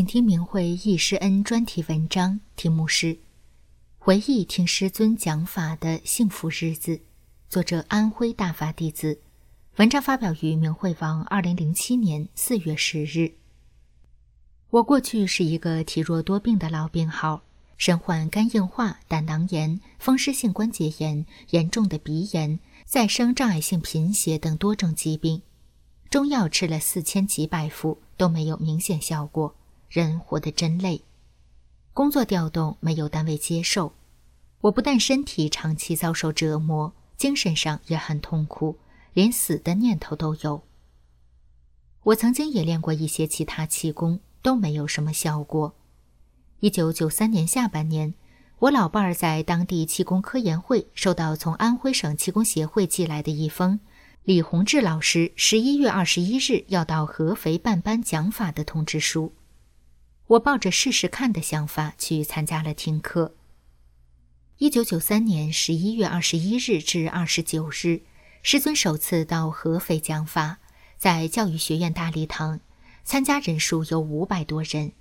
请听明慧忆师恩专题文章，题目是《回忆听师尊讲法的幸福日子》，作者安徽大法弟子。文章发表于明慧网，二零零七年四月十日。我过去是一个体弱多病的老病号，身患肝硬化、胆囊炎、风湿性关节炎、严重的鼻炎、再生障碍性贫血等多种疾病，中药吃了四千几百副都没有明显效果。人活得真累，工作调动没有单位接受，我不但身体长期遭受折磨，精神上也很痛苦，连死的念头都有。我曾经也练过一些其他气功，都没有什么效果。一九九三年下半年，我老伴儿在当地气功科研会收到从安徽省气功协会寄来的一封李洪志老师十一月二十一日要到合肥办班讲法的通知书。我抱着试试看的想法去参加了听课。一九九三年十一月二十一日至二十九日，师尊首次到合肥讲法，在教育学院大礼堂，参加人数有五百多人。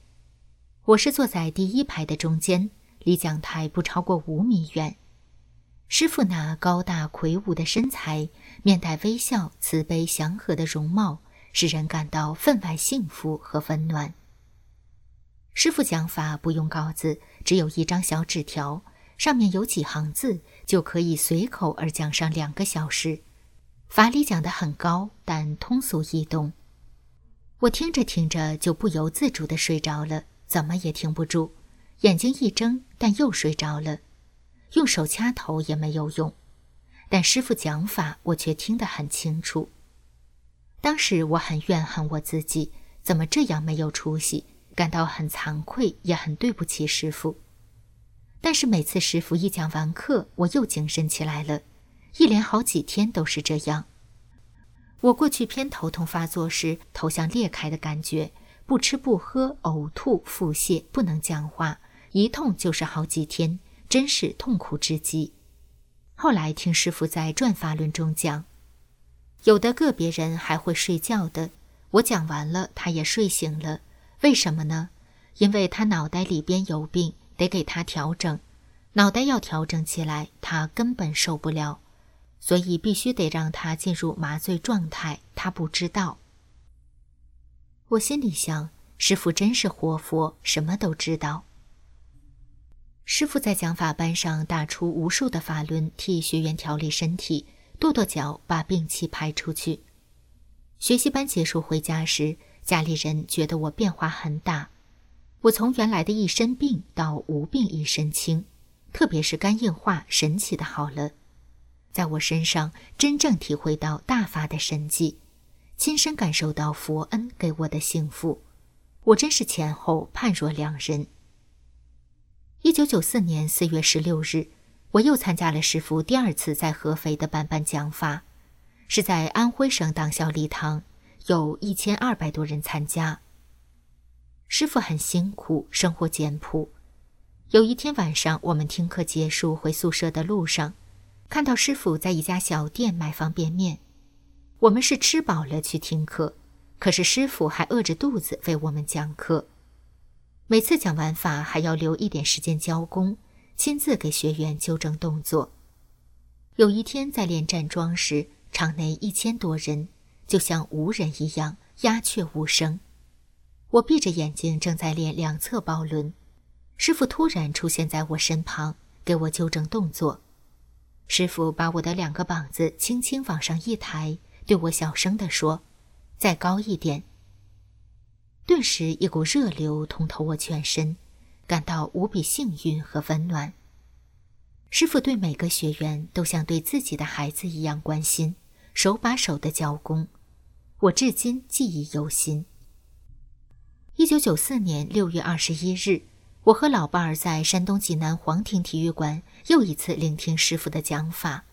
我是坐在第一排的中间，离讲台不超过五米远。师傅那高大魁梧的身材，面带微笑、慈悲祥和的容貌，使人感到分外幸福和温暖。师傅讲法不用稿子，只有一张小纸条，上面有几行字，就可以随口而讲上两个小时。法理讲得很高，但通俗易懂。我听着听着就不由自主地睡着了，怎么也停不住，眼睛一睁，但又睡着了。用手掐头也没有用，但师傅讲法我却听得很清楚。当时我很怨恨我自己，怎么这样没有出息。感到很惭愧，也很对不起师傅。但是每次师傅一讲完课，我又精神起来了，一连好几天都是这样。我过去偏头痛发作时，头像裂开的感觉，不吃不喝，呕吐、腹泻，不能讲话，一痛就是好几天，真是痛苦至极。后来听师傅在《转法论》中讲，有的个别人还会睡觉的，我讲完了，他也睡醒了。为什么呢？因为他脑袋里边有病，得给他调整。脑袋要调整起来，他根本受不了，所以必须得让他进入麻醉状态。他不知道。我心里想，师傅真是活佛，什么都知道。师傅在讲法班上打出无数的法轮，替学员调理身体，跺跺脚，把病气排出去。学习班结束回家时。家里人觉得我变化很大，我从原来的一身病到无病一身轻，特别是肝硬化神奇的好了，在我身上真正体会到大法的神迹，亲身感受到佛恩给我的幸福，我真是前后判若两人。一九九四年四月十六日，我又参加了师傅第二次在合肥的办班讲法，是在安徽省党校礼堂。有一千二百多人参加。师傅很辛苦，生活简朴。有一天晚上，我们听课结束回宿舍的路上，看到师傅在一家小店买方便面。我们是吃饱了去听课，可是师傅还饿着肚子为我们讲课。每次讲完法，还要留一点时间教功，亲自给学员纠正动作。有一天在练站桩时，场内一千多人。就像无人一样，鸦雀无声。我闭着眼睛，正在练两侧抱轮。师傅突然出现在我身旁，给我纠正动作。师傅把我的两个膀子轻轻往上一抬，对我小声地说：“再高一点。”顿时一股热流通透我全身，感到无比幸运和温暖。师傅对每个学员都像对自己的孩子一样关心。手把手的教功，我至今记忆犹新。一九九四年六月二十一日，我和老伴儿在山东济南皇庭体育馆又一次聆听师傅的讲法。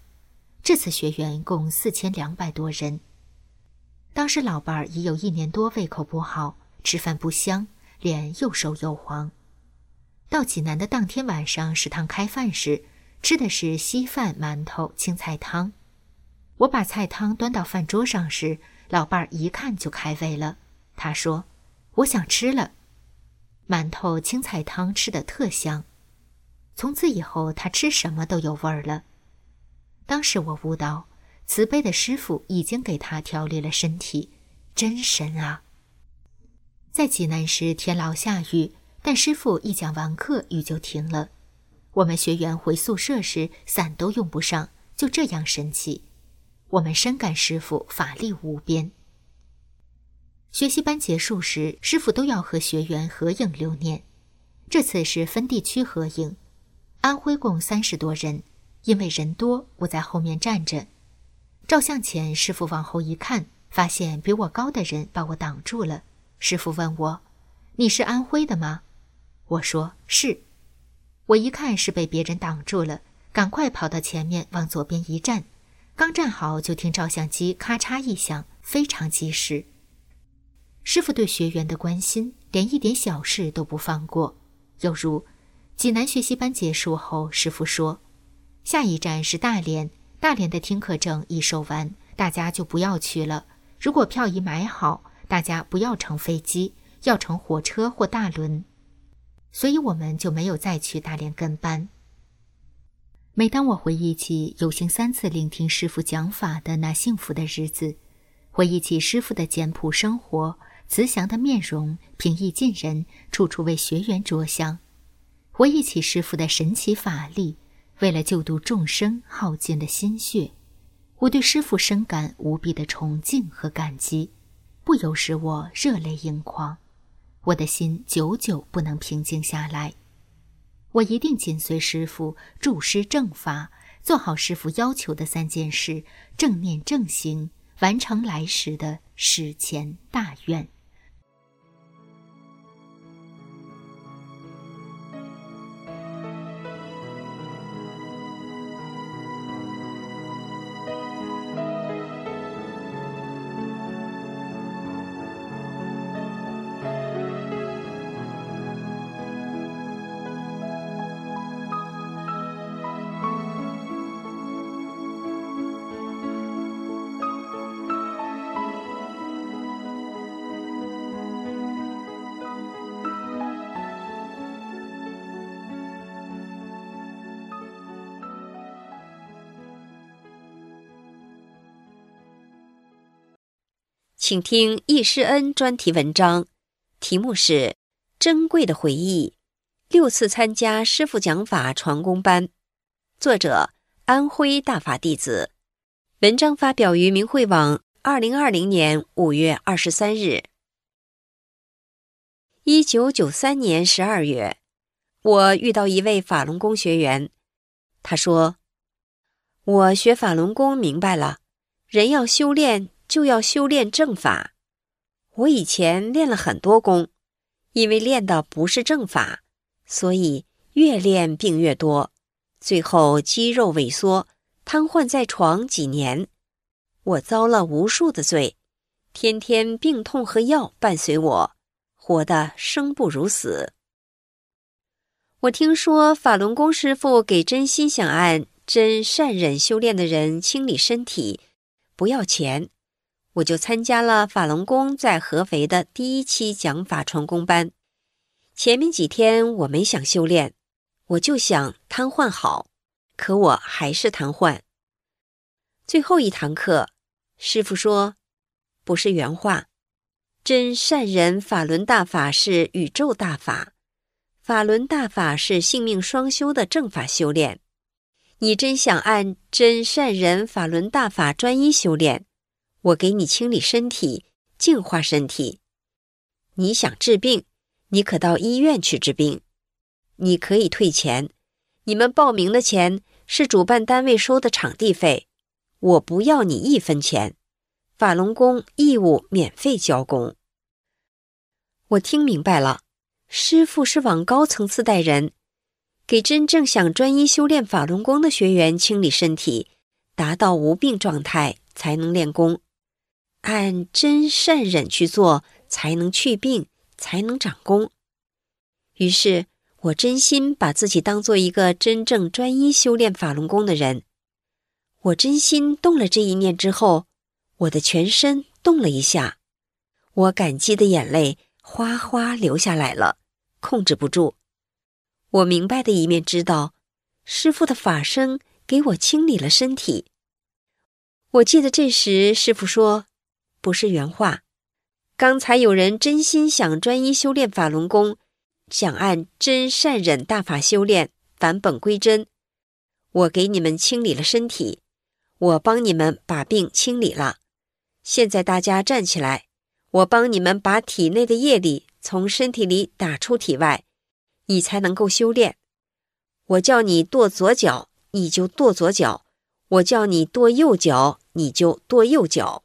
这次学员共四千两百多人。当时老伴儿已有一年多胃口不好，吃饭不香，脸又瘦又黄。到济南的当天晚上，食堂开饭时，吃的是稀饭、馒头、青菜汤。我把菜汤端到饭桌上时，老伴儿一看就开胃了，他说。我想吃了，馒头青菜汤吃的特香。从此以后，他吃什么都有味儿了。当时我悟到，慈悲的师傅已经给他调理了身体，真神啊！在济南时，天老下雨，但师傅一讲完课，雨就停了。我们学员回宿舍时，伞都用不上，就这样神奇。我们深感师傅法力无边。学习班结束时，师傅都要和学员合影留念。这次是分地区合影，安徽共三十多人，因为人多，我在后面站着。照相前，师傅往后一看，发现比我高的人把我挡住了。师傅问我：“你是安徽的吗？”我说：“是。”我一看是被别人挡住了，赶快跑到前面往左边一站。刚站好，就听照相机咔嚓一响，非常及时。师傅对学员的关心，连一点小事都不放过。又如，济南学习班结束后，师傅说：“下一站是大连，大连的听课证已售完，大家就不要去了。如果票已买好，大家不要乘飞机，要乘火车或大轮。”所以我们就没有再去大连跟班。每当我回忆起有幸三次聆听师傅讲法的那幸福的日子，回忆起师傅的简朴生活。慈祥的面容，平易近人，处处为学员着想。回忆起师傅的神奇法力，为了救度众生耗尽的心血，我对师傅深感无比的崇敬和感激，不由使我热泪盈眶。我的心久久不能平静下来。我一定紧随师傅，助师正法，做好师傅要求的三件事：正念正行，完成来时的史前大愿。请听易师恩专题文章，题目是《珍贵的回忆》，六次参加师傅讲法传功班，作者安徽大法弟子。文章发表于明慧网，二零二零年五月二十三日。一九九三年十二月，我遇到一位法轮功学员，他说：“我学法轮功明白了，人要修炼。”就要修炼正法。我以前练了很多功，因为练的不是正法，所以越练病越多，最后肌肉萎缩，瘫痪在床几年。我遭了无数的罪，天天病痛和药伴随我，活得生不如死。我听说法轮功师傅给真心想按真善忍修炼的人清理身体，不要钱。我就参加了法轮功在合肥的第一期讲法传功班。前面几天我没想修炼，我就想瘫痪好，可我还是瘫痪。最后一堂课，师傅说：“不是原话，真善人法轮大法是宇宙大法，法轮大法是性命双修的正法修炼。你真想按真善人法轮大法专一修炼？”我给你清理身体，净化身体。你想治病，你可到医院去治病。你可以退钱，你们报名的钱是主办单位收的场地费，我不要你一分钱，法轮功义务免费教功。我听明白了，师傅是往高层次带人，给真正想专一修炼法轮功的学员清理身体，达到无病状态才能练功，按真善忍去做，才能去病，才能长功。于是。我真心把自己当做一个真正专一修炼法轮功的人。我真心动了这一念之后，我的全身动了一下，我感激的眼泪哗哗流下来了，控制不住。我明白的一面知道，师傅的法声给我清理了身体。我记得这时师傅说：“不是原话，刚才有人真心想专一修炼法轮功。”想按真善忍大法修炼，返本归真。我给你们清理了身体，我帮你们把病清理了。现在大家站起来，我帮你们把体内的业力从身体里打出体外，你才能够修炼。我叫你跺左脚，你就跺左脚；我叫你跺右脚，你就跺右脚。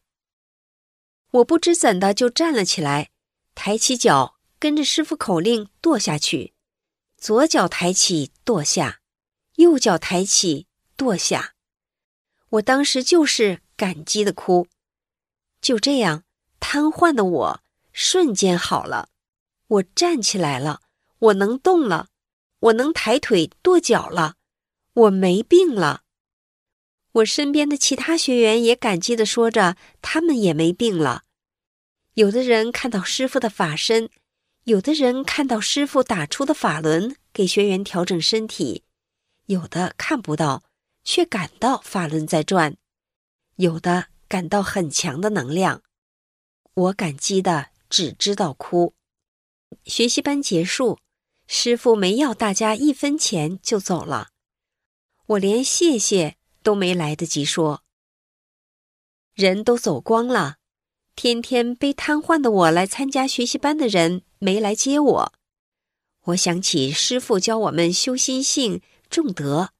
我不知怎的就站了起来，抬起脚。跟着师傅口令跺下去，左脚抬起跺下，右脚抬起跺下。我当时就是感激的哭。就这样，瘫痪的我瞬间好了，我站起来了，我能动了，我能抬腿跺脚了，我没病了。我身边的其他学员也感激的说着，他们也没病了。有的人看到师傅的法身。有的人看到师傅打出的法轮给学员调整身体，有的看不到，却感到法轮在转，有的感到很强的能量。我感激的只知道哭。学习班结束，师傅没要大家一分钱就走了，我连谢谢都没来得及说。人都走光了。天天背瘫痪的我来参加学习班的人没来接我，我想起师傅教我们修心性、重德，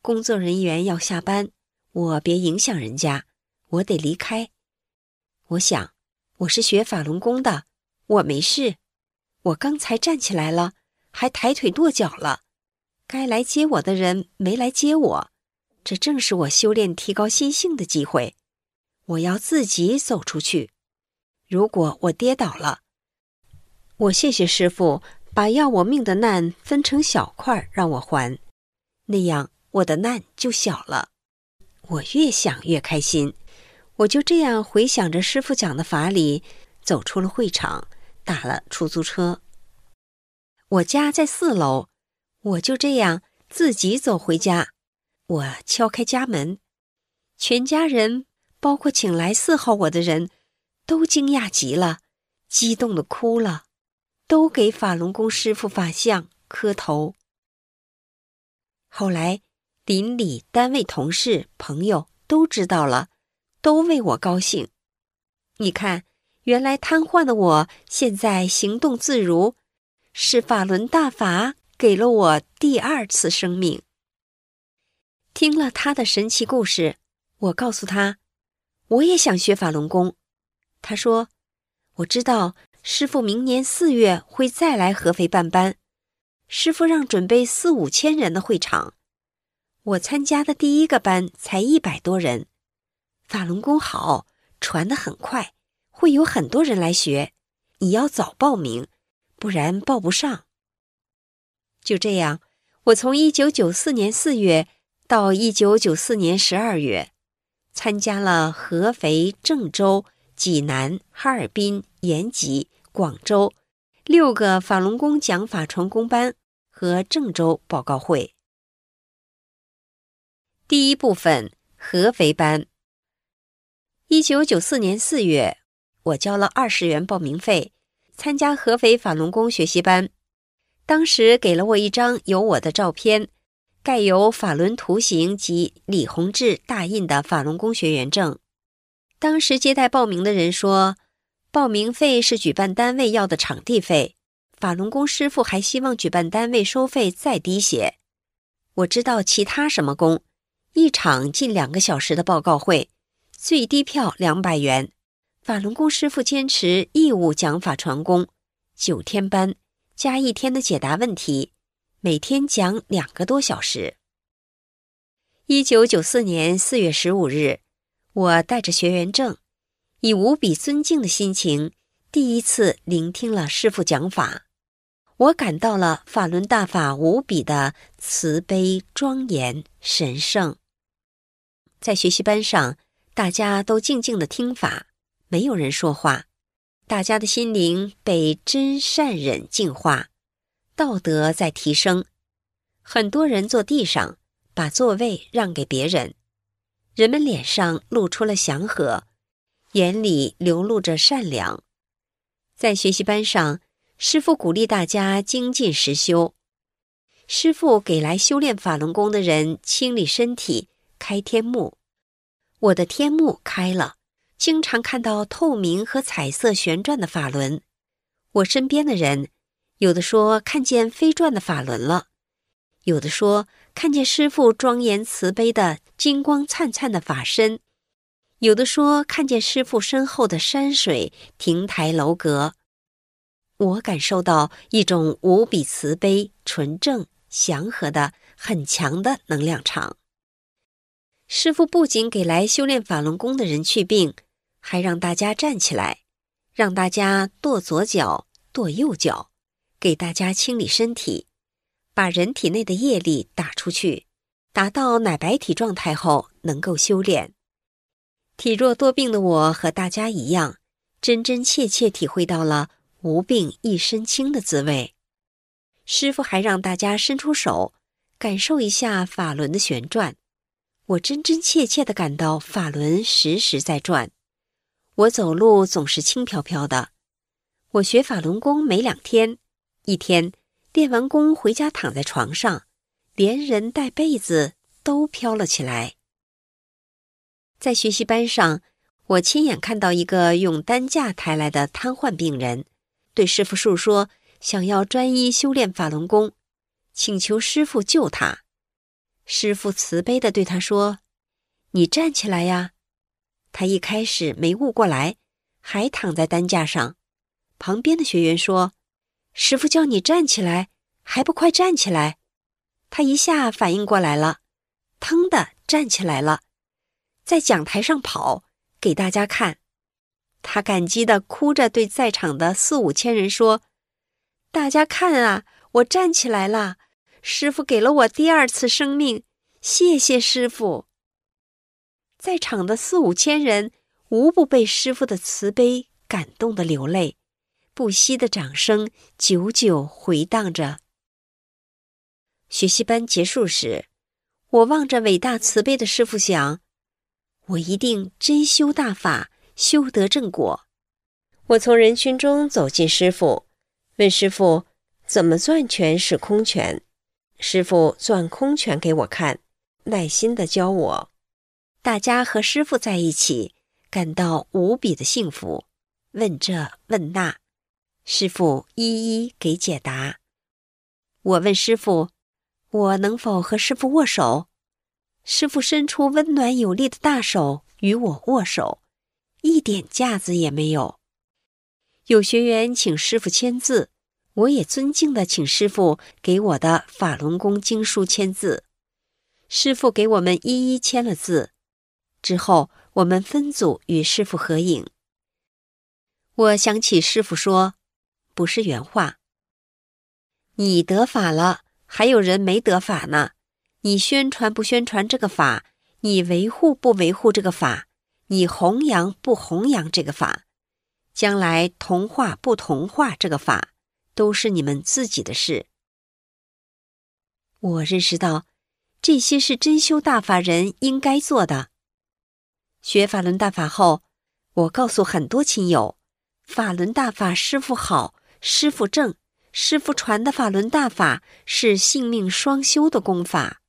工作人员要下班，我别影响人家，我得离开。我想，我是学法轮功的，我没事，我刚才站起来了，还抬腿跺脚了，该来接我的人没来接我，这正是我修炼提高心性的机会，我要自己走出去。如果我跌倒了，我谢谢师傅把要我命的难分成小块让我还，那样我的难就小了。我越想越开心，我就这样回想着师傅讲的法理，走出了会场，打了出租车。我家在四楼，我就这样自己走回家。我敲开家门，全家人，包括请来伺候我的人。都惊讶极了，激动的哭了，都给法轮功师傅法像磕头。后来，邻里、单位同事、朋友都知道了，都为我高兴。你看，原来瘫痪的我现在行动自如，是法轮大法给了我第二次生命。听了他的神奇故事，我告诉他，我也想学法轮功。他说：“我知道师傅明年四月会再来合肥办班，师傅让准备四五千人的会场。我参加的第一个班才一百多人，法轮功好，传得很快，会有很多人来学。你要早报名，不然报不上。”就这样，我从一九九四年四月到一九九四年十二月，参加了合肥、郑州。济南、哈尔滨、延吉、广州六个法轮功讲法传功班和郑州报告会。第一部分合肥班。一九九四年四月，我交了二十元报名费，参加合肥法轮功学习班。当时给了我一张有我的照片，盖有法轮图形及李洪志大印的法轮功学员证。当时接待报名的人说，报名费是举办单位要的场地费，法轮功师傅还希望举办单位收费再低些。我知道其他什么功，一场近两个小时的报告会，最低票两百元。法轮功师傅坚持义务讲法传功，九天班加一天的解答问题，每天讲两个多小时。一九九四年四月十五日，我带着学员证，以无比尊敬的心情，第一次聆听了师傅讲法。我感到了法轮大法无比的慈悲、庄严、神圣。在学习班上，大家都静静的听法。没有人说话，大家的心灵被真善忍净化，道德在提升。很多人坐地上，把座位让给别人，人们脸上露出了祥和，眼里流露着善良。在学习班上，师傅鼓励大家精进实修。师傅给来修炼法轮功的人清理身体、开天目，我的天目开了。经常看到透明和彩色旋转的法轮，我身边的人有的说看见飞转的法轮了，有的说看见师傅庄严慈悲的金光灿灿的法身，有的说看见师傅身后的山水亭台楼阁。我感受到一种无比慈悲、纯正、祥和的很强的能量场。师傅不仅给来修炼法轮功的人去病。还让大家站起来，让大家跺左脚、跺右脚，给大家清理身体，把人体内的业力打出去，达到奶白体状态后能够修炼。体弱多病的我和大家一样，真真切切体会到了无病一身轻的滋味。师傅还让大家伸出手，感受一下法轮的旋转，我真真切切的感到法轮时时在转。我走路总是轻飘飘的。我学法轮功没两天，一天练完功回家躺在床上，连人带被子都飘了起来。在学习班上，我亲眼看到一个用担架抬来的瘫痪病人，对师傅述说想要专一修炼法轮功，请求师傅救他。师傅慈悲的对他说：“你站起来呀。”他一开始没悟过来，还躺在担架上。旁边的学员说：“师傅叫你站起来，还不快站起来！”他一下反应过来了，腾的站起来了，在讲台上跑给大家看。他感激的哭着对在场的四五千人说：“大家看啊，我站起来了！师傅给了我第二次生命，谢谢师傅。”在场的四五千人无不被师傅的慈悲感动的流泪，不息的掌声久久回荡着。学习班结束时，我望着伟大慈悲的师傅想：我一定真修大法，修得正果。我从人群中走进师傅，问师傅怎么攥拳使空拳。师傅攥空拳给我看，耐心的教我。大家和师傅在一起，感到无比的幸福。问这问那，师傅一一给解答。我问师傅：“我能否和师傅握手？”师傅伸出温暖有力的大手与我握手，一点架子也没有。有学员请师傅签字，我也尊敬的请师傅给我的法轮功经书签字。师傅给我们一一签了字。之后，我们分组与师傅合影。我想起师傅说：“不是原话，你得法了，还有人没得法呢。你宣传不宣传这个法？你维护不维护这个法？你弘扬不弘扬这个法？将来同化不同化这个法，都是你们自己的事。”我认识到，这些是真修大法人应该做的。学法轮大法后，我告诉很多亲友，法轮大法师傅好，师傅正，师傅传的法轮大法是性命双修的功法。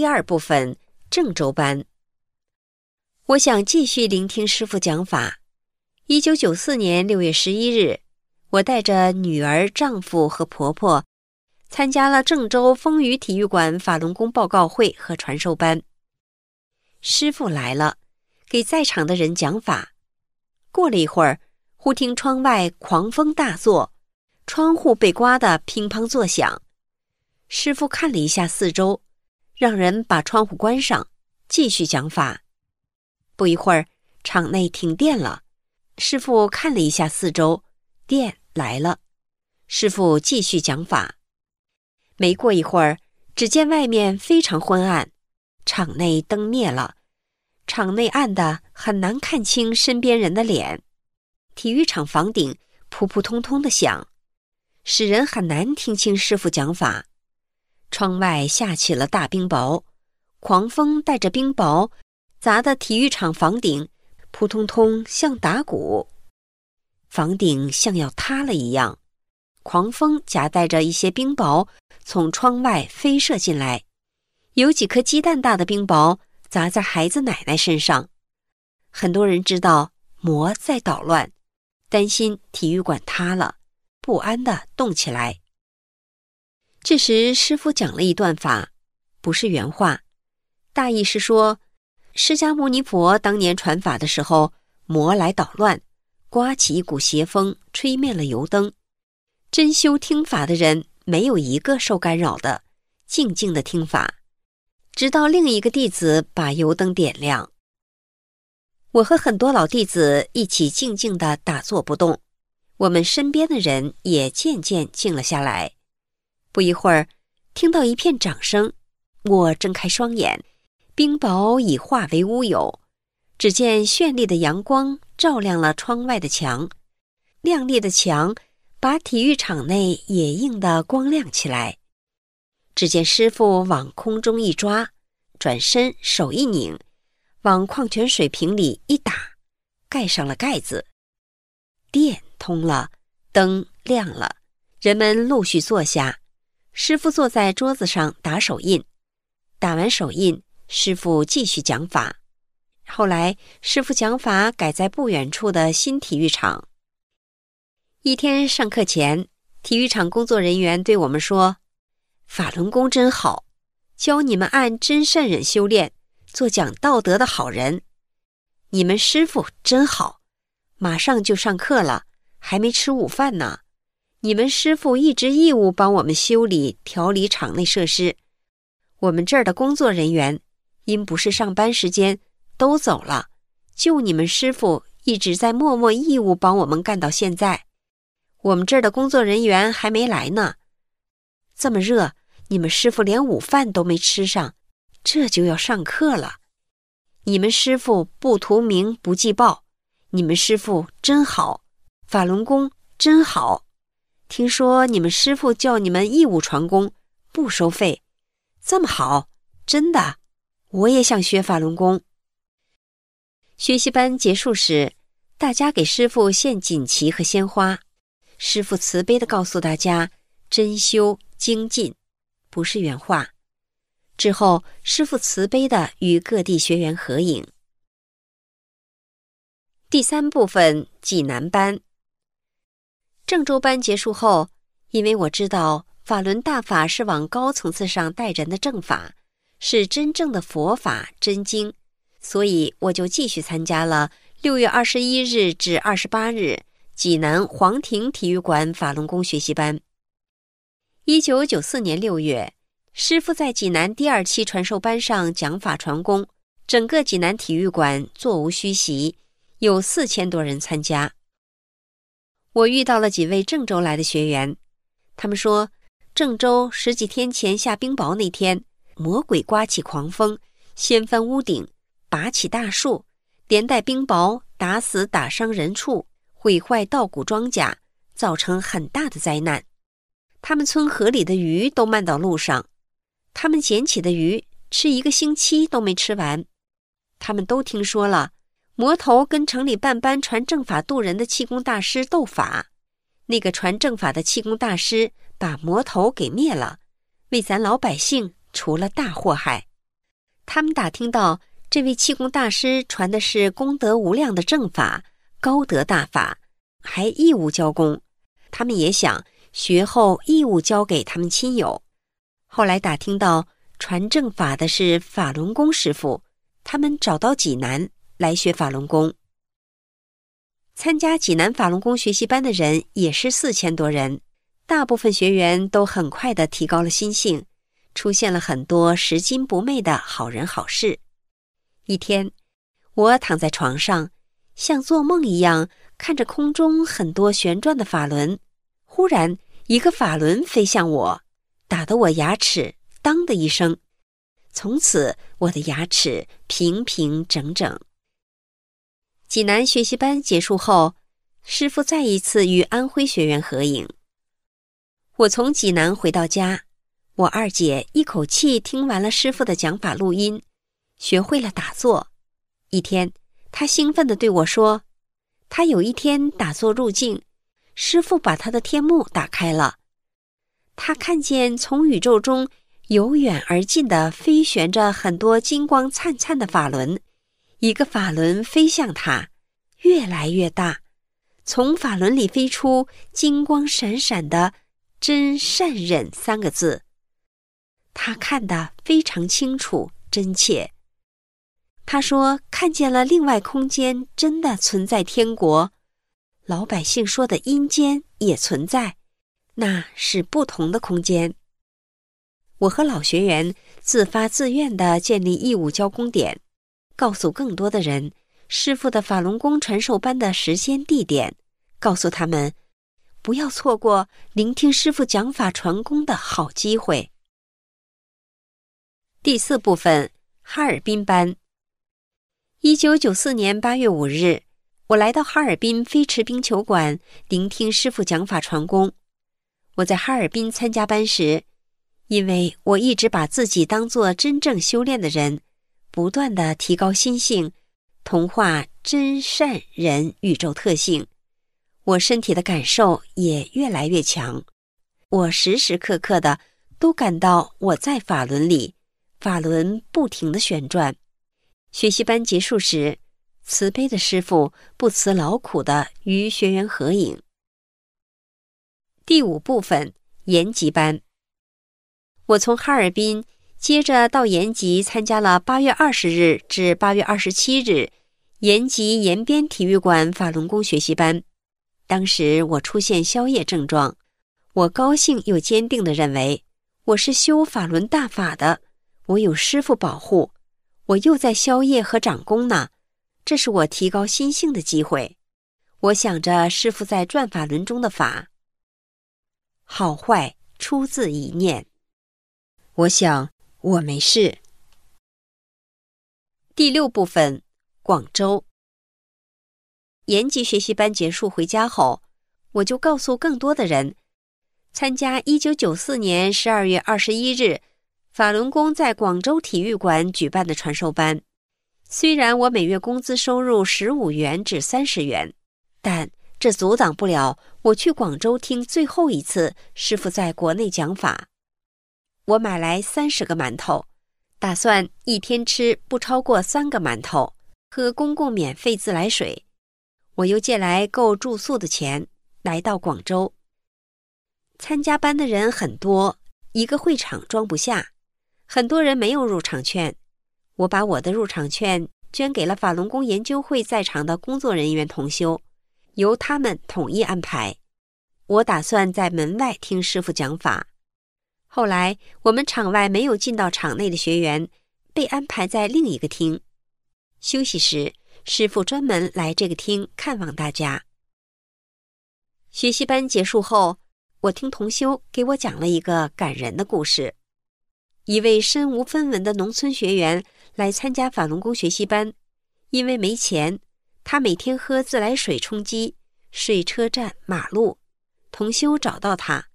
第二部分郑州班。我想继续聆听师傅讲法。一九九四年六月十一日，我带着女儿、丈夫和婆婆，参加了郑州风雨体育馆法轮功报告会和传授班。师傅来了，给在场的人讲法。过了一会儿，忽听窗外狂风大作，窗户被刮得乒乓作响。师傅看了一下四周，让人把窗户关上，继续讲法。不一会儿，场内停电了。师傅看了一下四周，电来了。师傅继续讲法。没过一会儿，只见外面非常昏暗，场内灯灭了，场内暗的很难看清身边人的脸。体育场房顶扑扑通通的响，使人很难听清师傅讲法。窗外下起了大冰雹，狂风带着冰雹。砸的体育场房顶扑通通像打鼓，房顶像要塌了一样。狂风夹带着一些冰雹从窗外飞射进来，有几颗鸡蛋大的冰雹砸在孩子奶奶身上。很多人知道魔在捣乱，担心体育馆塌了，不安的动起来。这时师傅讲了一段法，不是原话，大意是说。释迦牟尼佛当年传法的时候，魔来捣乱，刮起一股邪风，吹灭了油灯。真修听法的人没有一个受干扰的，静静的听法，直到另一个弟子把油灯点亮。我和很多老弟子一起静静的打坐不动，我们身边的人也渐渐静了下来。不一会儿，听到一片掌声，我睁开双眼。冰雹已化为乌有，只见绚丽的阳光照亮了窗外的墙，亮丽的墙把体育场内也映得光亮起来。只见师傅往空中一抓，转身手一拧，往矿泉水瓶里一打，盖上了盖子。电通了，灯亮了，人们陆续坐下。师傅坐在桌子上打手印，打完手印。师傅继续讲法，后来师傅讲法改在不远处的新体育场。一天上课前，体育场工作人员对我们说：“法轮功真好，教你们按真善忍修炼，做讲道德的好人。你们师傅真好，马上就上课了，还没吃午饭呢。你们师傅一直义务帮我们修理调理场内设施，我们这儿的工作人员。”因不是上班时间，都走了，就你们师傅一直在默默义务帮我们干到现在。我们这儿的工作人员还没来呢。这么热，你们师傅连午饭都没吃上，这就要上课了。你们师傅不图名不计报，你们师傅真好，法轮功真好。听说你们师傅叫你们义务传功，不收费，这么好，真的。我也想学法轮功。学习班结束时，大家给师傅献锦旗和鲜花。师傅慈悲的告诉大家：“真修精进，不是原话。”之后，师傅慈悲的与各地学员合影。第三部分济南班。郑州班结束后，因为我知道法轮大法是往高层次上带人的正法。是真正的佛法真经，所以我就继续参加了六月二十一日至二十八日济南皇庭体育馆法轮功学习班。一九九四年六月，师傅在济南第二期传授班上讲法传功，整个济南体育馆座无虚席，有四千多人参加。我遇到了几位郑州来的学员，他们说，郑州十几天前下冰雹那天。魔鬼刮起狂风，掀翻屋顶，拔起大树，连带冰雹打死打伤人畜，毁坏稻谷庄稼，造成很大的灾难。他们村河里的鱼都漫到路上，他们捡起的鱼吃一个星期都没吃完。他们都听说了魔头跟城里办班传正法渡人的气功大师斗法，那个传正法的气功大师把魔头给灭了，为咱老百姓。除了大祸害。他们打听到这位气功大师传的是功德无量的正法、高德大法，还义务教功。他们也想学后义务教给他们亲友。后来打听到传正法的是法轮功师傅，他们找到济南来学法轮功。参加济南法轮功学习班的人也是四千多人，大部分学员都很快的提高了心性，出现了很多拾金不昧的好人好事。一天，我躺在床上，像做梦一样看着空中很多旋转的法轮，忽然一个法轮飞向我，打得我牙齿“当”的一声，从此我的牙齿平平整整。济南学习班结束后，师傅再一次与安徽学员合影。我从济南回到家，我二姐一口气听完了师傅的讲法录音，学会了打坐。一天，她兴奋地对我说：“她有一天打坐入静，师傅把她的天幕打开了，她看见从宇宙中由远而近的飞旋着很多金光灿灿的法轮。”一个法轮飞向他，越来越大，从法轮里飞出金光闪闪的“真善忍”三个字。他看得非常清楚、真切。他说：“看见了另外空间真的存在天国，老百姓说的阴间也存在，那是不同的空间。”我和老学员自发自愿的建立义务教工点。告诉更多的人，师傅的法轮功传授班的时间地点，告诉他们不要错过聆听师傅讲法传功的好机会。第四部分，哈尔滨班。一九九四年八月五日，我来到哈尔滨飞驰冰球馆聆听师傅讲法传功。我在哈尔滨参加班时，因为我一直把自己当做真正修炼的人。不断的提高心性，同化真善人宇宙特性，我身体的感受也越来越强。我时时刻刻的都感到我在法轮里，法轮不停的旋转。学习班结束时，慈悲的师傅不辞劳苦的与学员合影。第五部分延吉班，我从哈尔滨。接着到延吉参加了八月二十日至八月二十七日延吉延边体育馆法轮功学习班。当时我出现宵夜症状，我高兴又坚定地认为我是修法轮大法的，我有师傅保护，我又在宵夜和长功呢，这是我提高心性的机会。我想着师傅在转法轮中的法，好坏出自一念，我想。我没事。第六部分，广州。延吉学习班结束回家后，我就告诉更多的人，参加一九九四年十二月二十一日法轮功在广州体育馆举办的传授班。虽然我每月工资收入十五元至三十元，但这阻挡不了我去广州听最后一次师傅在国内讲法。我买来三十个馒头，打算一天吃不超过三个馒头，喝公共免费自来水。我又借来够住宿的钱，来到广州。参加班的人很多，一个会场装不下，很多人没有入场券。我把我的入场券捐给了法轮功研究会在场的工作人员同修，由他们统一安排。我打算在门外听师傅讲法。后来，我们场外没有进到场内的学员被安排在另一个厅休息时，师傅专门来这个厅看望大家。学习班结束后，我听同修给我讲了一个感人的故事：一位身无分文的农村学员来参加法轮功学习班，因为没钱，他每天喝自来水充饥，睡车站、马路。同修找到他，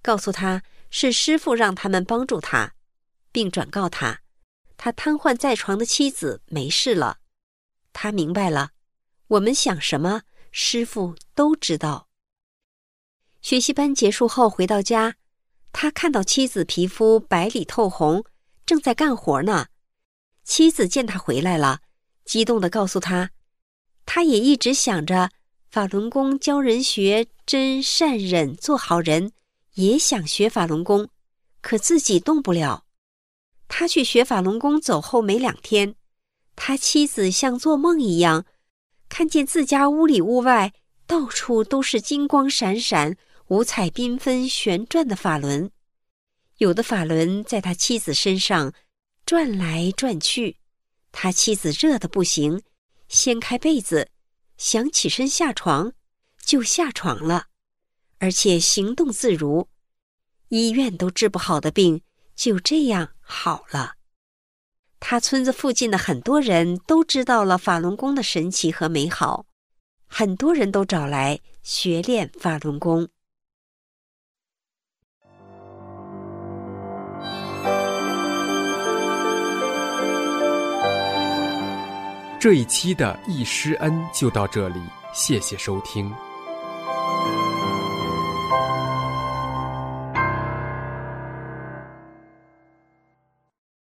告诉他。是师傅让他们帮助他，并转告他，他瘫痪在床的妻子没事了。他明白了，我们想什么，师傅都知道。学习班结束后回到家，他看到妻子皮肤白里透红，正在干活呢。妻子见他回来了，激动地告诉他，他也一直想着法轮功教人学真善忍做好人，也想学法轮功，可自己动不了。他去学法轮功走后没两天，他妻子像做梦一样，看见自家屋里屋外到处都是金光闪闪、五彩缤纷、旋转的法轮，有的法轮在他妻子身上转来转去，他妻子热得不行，掀开被子，想起身下床，就下床了，而且行动自如，医院都治不好的病就这样。好了，他村子附近的很多人都知道了法轮功的神奇和美好，很多人都找来学练法轮功。这一期的易师恩就到这里，谢谢收听。